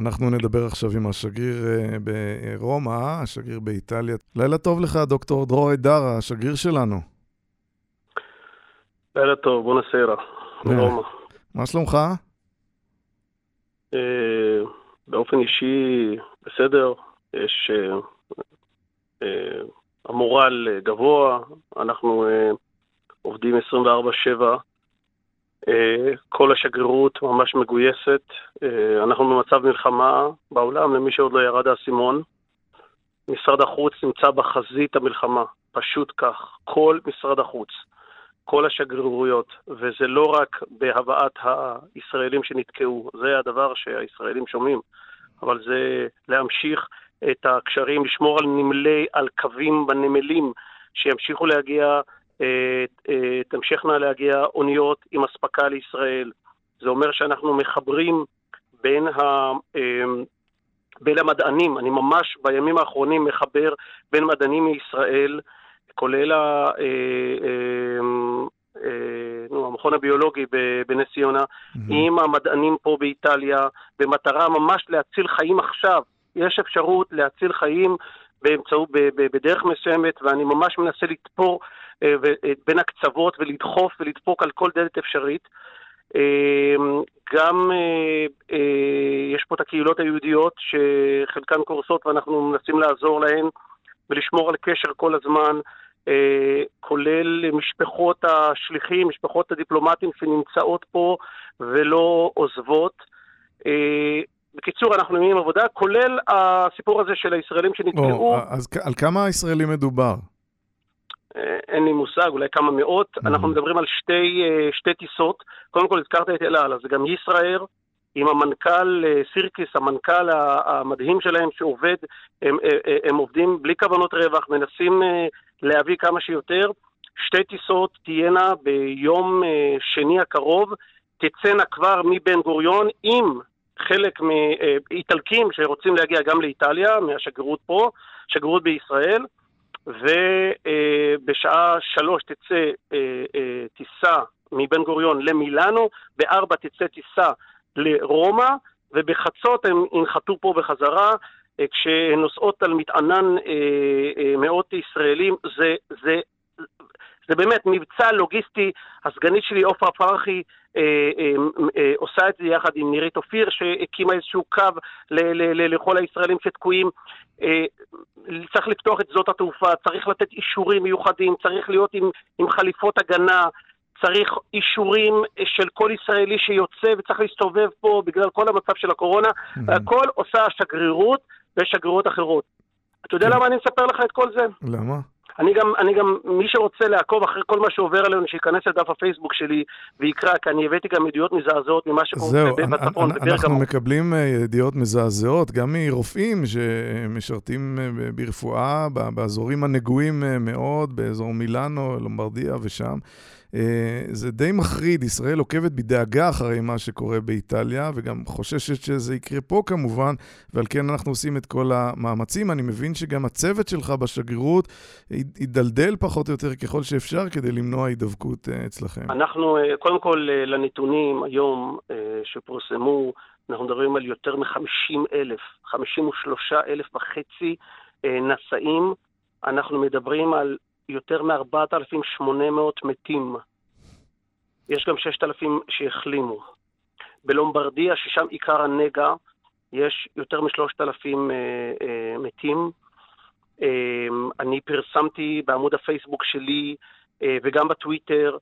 אנחנו נדבר עכשיו עם השגריר אה, ברומא, השגריר באיטליה. לילה טוב לך, דוקטור דרור דרה, השגריר שלנו. לילה טוב, בוא נעשה מרומא. מה שלומך? באופן אישי, בסדר. יש המורל גבוה, אנחנו עובדים 24-7 אה, כל השגרירות ממש מגויסת. אה, אנחנו במצב מלחמה בעולם, למי שעוד לא ירד האסימון. משרד החוץ נמצא בחזית המלחמה, פשוט כך. כל משרד החוץ, כל השגרירויות, וזה לא רק בהבאת הישראלים שנתקעו, זה הדבר שהישראלים שומעים, אבל זה להמשיך את הקשרים, לשמור על נמלי, על קווים בנמלים, שימשיכו להגיע אה, אה, תמשכנה להגיע אוניות עם אספקה לישראל. זה אומר שאנחנו מחברים בין, ה, אה, בין המדענים, אני ממש בימים האחרונים מחבר בין מדענים מישראל, כולל ה, נו, המכון הביולוגי בנס ציונה. עם המדענים פה באיטליה, במטרה ממש להציל חיים עכשיו. יש אפשרות להציל חיים באמצעות, בדרך מסוימת, ואני ממש מנסה לתפור אה, אה, בין הקצוות ולדחוף ולדפוק על כל דלת אפשרית. אה, גם יש פה את הקהילות היהודיות שחלקן קורסות ואנחנו מנסים לעזור להן ולשמור על קשר כל הזמן, כולל משפחות השליחים, משפחות הדיפלומטים שנמצאות פה ולא עוזבות. בקיצור, אנחנו נהיים עבודה, כולל הסיפור הזה של הישראלים שנתקעו. אז על כמה ישראלים מדובר? אה, אין לי מושג, אולי כמה מאות. Mm-hmm. אנחנו מדברים על שתי, אה, שתי טיסות. קודם כל הזכרת את אל על, אז זה גם ישראייר, עם המנכ"ל אה, סירקיס, המנכ"ל המדהים שלהם שעובד, הם, הם עובדים בלי כוונות רווח, מנסים להביא כמה שיותר. שתי טיסות תהיינה ביום שני הקרוב, תצאנה כבר מבן גוריון עם חלק מאיטלקים שרוצים להגיע גם לאיטליה, מהשגרירות פה, שגרירות בישראל. ובשעה שלוש תצא אה, אה, טיסה מבן גוריון למילאנו, בארבע תצא טיסה לרומא, ובחצות הם ינחתו פה בחזרה. אה, כשהן נוסעות על מטענן מאות ישראלים, זה, זה, זה באמת מבצע לוגיסטי. הסגנית שלי, עופרה פרחי, אה, אה, אה, עושה את זה יחד עם נירית אופיר, שהקימה איזשהו קו לכל הישראלים שתקועים. צריך לפתוח את שדות התעופה, צריך לתת אישורים מיוחדים, צריך להיות עם, עם חליפות הגנה, צריך אישורים של כל ישראלי שיוצא וצריך להסתובב פה בגלל כל המצב של הקורונה. Mm-hmm. הכל עושה השגרירות ושגרירות אחרות. אתה יודע כן. למה אני מספר לך את כל זה? למה? אני גם, אני גם, מי שרוצה לעקוב אחרי כל מה שעובר עלינו, שייכנס לדף הפייסבוק שלי ויקרא, כי אני הבאתי גם ידיעות מזעזעות ממה שקורה בצפון, בברגמו. אנחנו מקבלים אה, ידיעות מזעזעות, גם מרופאים שמשרתים אה, ברפואה באזורים הנגועים אה, מאוד, באזור מילאנו, לומברדיה ושם. אה, זה די מחריד, ישראל עוקבת בדאגה אחרי מה שקורה באיטליה, וגם חוששת שזה יקרה פה כמובן, ועל כן אנחנו עושים את כל המאמצים. אני מבין שגם הצוות שלך בשגרירות ידלדל פחות או יותר ככל שאפשר כדי למנוע הידבקות אה, אצלכם. אנחנו, אה, קודם כל, לנתונים היום שפורסמו, אנחנו מדברים על יותר מ-50 אלף, 53 אלף וחצי נשאים. אנחנו מדברים על יותר מ-4,800 מתים. יש גם 6,000 שהחלימו. בלומברדיה, ששם עיקר הנגע, יש יותר מ-3,000 אה, אה, מתים. אה, אני פרסמתי בעמוד הפייסבוק שלי אה, וגם בטוויטר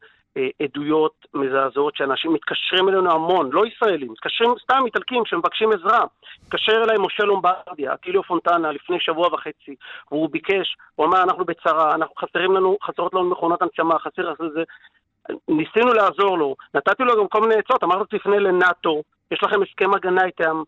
עדויות מזעזעות שאנשים מתקשרים אלינו המון, לא ישראלים, מתקשרים סתם איטלקים שמבקשים עזרה. התקשר אליי משה לומברדיה, אטיליו פונטנה, לפני שבוע וחצי, והוא ביקש, הוא אמר, אנחנו בצרה, אנחנו חסרים לנו, חסרות לנו מכונות הנשמה, חסר זה. ניסינו לעזור לו, נתתי לו גם כל מיני עצות, אמרתי, תפנה לנאט"ו, יש לכם הסכם הגנה איתם,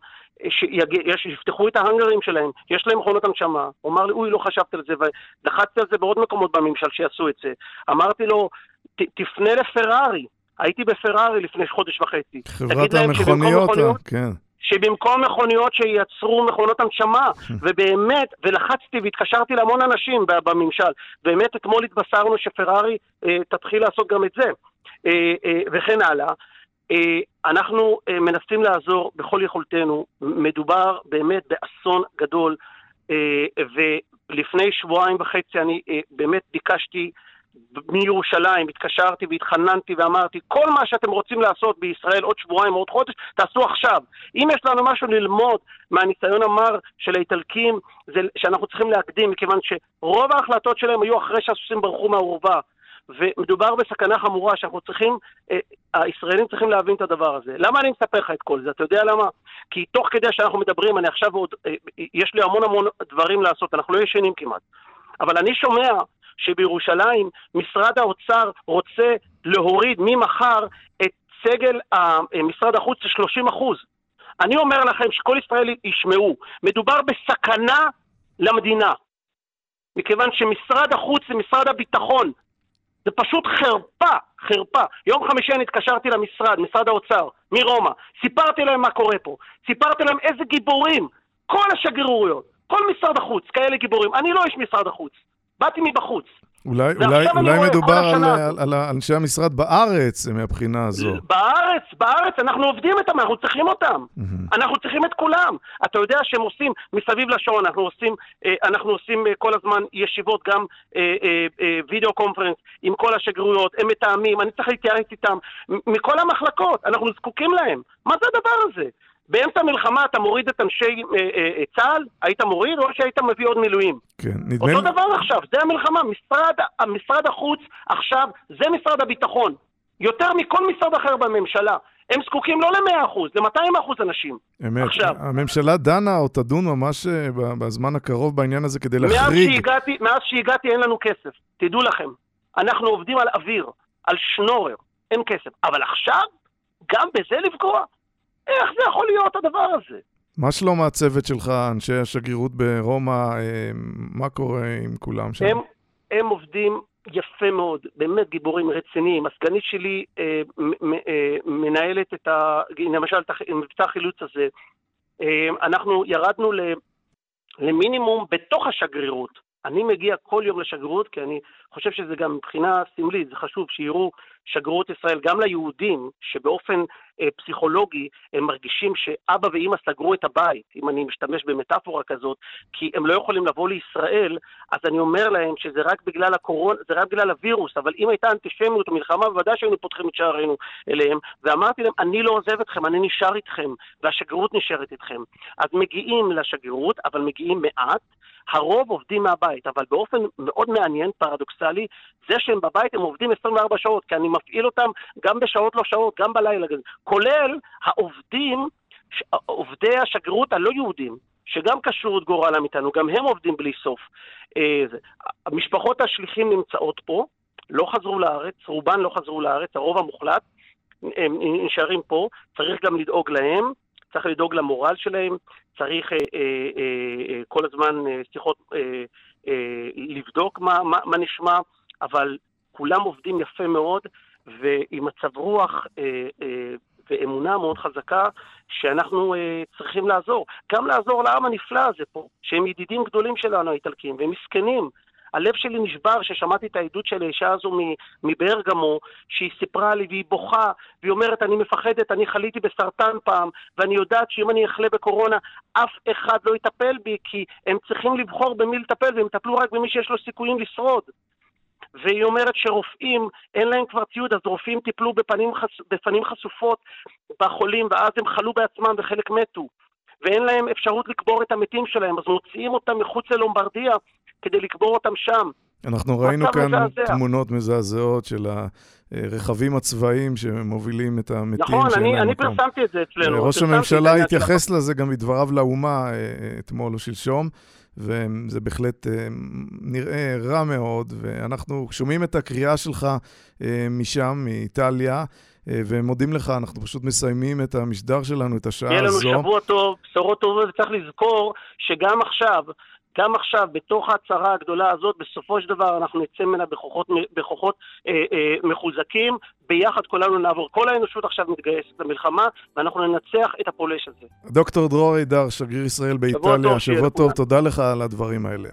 שיפתחו את ההאנגרים שלהם, יש להם מכונות הנשמה. הוא אמר לי, אוי, לא חשבתי על זה, ולחצתי על זה בעוד מקומות בממשל שיעשו את זה. אמרתי לו, תפנה לפרארי. הייתי בפרארי לפני חודש וחצי. חברת המכוניות, כן. שבמקום מכוניות שייצרו מכונות הנשמה, ובאמת, ולחצתי והתקשרתי להמון אנשים בממשל, באמת אתמול התבשרנו שפרארי אה, תתחיל לעשות גם את זה, אה, אה, וכן הלאה. אנחנו מנסים לעזור בכל יכולתנו, מדובר באמת באסון גדול, ולפני שבועיים וחצי אני באמת ביקשתי מירושלים, התקשרתי והתחננתי ואמרתי, כל מה שאתם רוצים לעשות בישראל עוד שבועיים עוד חודש, תעשו עכשיו. אם יש לנו משהו ללמוד מהניסיון המר של האיטלקים, זה שאנחנו צריכים להקדים, מכיוון שרוב ההחלטות שלהם היו אחרי שהסוסים ברחו מהאורווה. ומדובר בסכנה חמורה שאנחנו צריכים, אה, הישראלים צריכים להבין את הדבר הזה. למה אני מספר לך את כל זה? אתה יודע למה? כי תוך כדי שאנחנו מדברים, אני עכשיו עוד, אה, יש לי המון המון דברים לעשות, אנחנו לא ישנים כמעט. אבל אני שומע שבירושלים משרד האוצר רוצה להוריד ממחר את סגל משרד החוץ ל-30 אחוז. אני אומר לכם שכל ישראל ישמעו, מדובר בסכנה למדינה. מכיוון שמשרד החוץ זה משרד הביטחון. זה פשוט חרפה, חרפה. יום חמישי אני התקשרתי למשרד, משרד האוצר, מרומא. סיפרתי להם מה קורה פה. סיפרתי להם איזה גיבורים. כל השגרירויות, כל משרד החוץ, כאלה גיבורים. אני לא איש משרד החוץ. באתי מבחוץ. אולי, אולי, אולי מדובר על, על, על אנשי המשרד בארץ מהבחינה הזו. בארץ, בארץ, אנחנו עובדים איתם, אנחנו צריכים אותם. Mm-hmm. אנחנו צריכים את כולם. אתה יודע שהם עושים מסביב לשעון, אנחנו עושים, אה, אנחנו עושים אה, כל הזמן ישיבות, גם וידאו קונפרנס עם כל השגרירויות, הם מתאמים, אני צריך להתייעץ איתם, מכל המחלקות, אנחנו זקוקים להם. מה זה הדבר הזה? באמצע המלחמה אתה מוריד את אנשי אה, אה, אה, צה"ל? היית מוריד או שהיית מביא עוד מילואים? כן, נדמה... אותו דבר עכשיו, זה המלחמה. משרד, משרד החוץ עכשיו זה משרד הביטחון. יותר מכל משרד אחר בממשלה. הם זקוקים לא ל-100%, ל-200% אנשים. אמת. עכשיו. הממשלה דנה או תדון ממש בזמן הקרוב בעניין הזה כדי להחריג... מאז שהגעתי, מאז שהגעתי אין לנו כסף. תדעו לכם, אנחנו עובדים על אוויר, על שנורר, אין כסף. אבל עכשיו, גם בזה לפגוע? איך זה יכול להיות הדבר הזה? מה שלום הצוות שלך, אנשי השגרירות ברומא, אה, מה קורה עם כולם שם? הם, הם עובדים יפה מאוד, באמת גיבורים רציניים. הסגנית שלי אה, מ, אה, מנהלת את ה... למשל, את מבצע החילוץ הזה. אה, אנחנו ירדנו ל, למינימום בתוך השגרירות. אני מגיע כל יום לשגרירות, כי אני חושב שזה גם מבחינה סמלית, זה חשוב שיראו שגרירות ישראל גם ליהודים, שבאופן אה, פסיכולוגי הם מרגישים שאבא ואימא סגרו את הבית, אם אני משתמש במטאפורה כזאת, כי הם לא יכולים לבוא לישראל, אז אני אומר להם שזה רק בגלל הקורונה, זה רק בגלל הווירוס, אבל אם הייתה אנטישמיות או מלחמה, בוודאי שהיינו פותחים את שערינו אליהם, ואמרתי להם, אני לא עוזב אתכם, אני נשאר איתכם, והשגרירות נשארת איתכם. אז מגיעים לשגרירות, אבל מגיעים מעט, הרוב עובדים מהבית, אבל באופן מאוד מעניין, פרדוקסלי, זה שהם בבית הם עובדים 24 שעות, כי אני מפעיל אותם גם בשעות לא שעות, גם בלילה, כולל העובדים, עובדי השגרירות הלא יהודים, שגם קשרו את גורלם איתנו, גם הם עובדים בלי סוף. אה, משפחות השליחים נמצאות פה, לא חזרו לארץ, רובן לא חזרו לארץ, הרוב המוחלט, הם נשארים פה, צריך גם לדאוג להם, צריך לדאוג למורל שלהם, צריך אה, אה, אה, אה, כל הזמן אה, שיחות, אה, אה, לבדוק מה, מה, מה נשמע, אבל כולם עובדים יפה מאוד, ועם מצב רוח אה, אה, ואמונה מאוד חזקה שאנחנו אה, צריכים לעזור. גם לעזור לעם הנפלא הזה פה, שהם ידידים גדולים שלנו, האיטלקים, והם מסכנים. הלב שלי נשבר כששמעתי את העדות של האישה הזו מברגמו, שהיא סיפרה לי והיא בוכה, והיא אומרת, אני מפחדת, אני חליתי בסרטן פעם, ואני יודעת שאם אני אחלה בקורונה, אף אחד לא יטפל בי, כי הם צריכים לבחור במי לטפל, והם יטפלו רק במי שיש לו סיכויים לשרוד. והיא אומרת שרופאים, אין להם כבר ציוד, אז רופאים טיפלו בפנים, חס... בפנים חשופות בחולים, ואז הם חלו בעצמם וחלק מתו. ואין להם אפשרות לקבור את המתים שלהם, אז מוציאים אותם מחוץ ללומברדיה כדי לקבור אותם שם. אנחנו ראינו כאן מזעזע. תמונות מזעזעות של הרכבים הצבאיים שמובילים את המתים נכון, אני, אני פרסמתי את זה אצלנו. ראש הממשלה התייחס לזה גם בדבריו לאומה אה, אתמול או שלשום. וזה בהחלט אה, נראה רע מאוד, ואנחנו שומעים את הקריאה שלך אה, משם, מאיטליה. אה, ומודים לך, אנחנו פשוט מסיימים את המשדר שלנו, את השעה הזו. יהיה לנו שבוע טוב, בשורות טובות, וצריך לזכור שגם עכשיו, גם עכשיו, בתוך ההצהרה הגדולה הזאת, בסופו של דבר אנחנו נצא ממנה בכוחות, בכוחות אה, אה, מחוזקים, ביחד כולנו נעבור. כל האנושות עכשיו מתגייסת למלחמה, ואנחנו ננצח את הפולש הזה. דוקטור דרור הידר, שגריר ישראל באיטליה, שבוע טוב, תודה לך על הדברים האלה.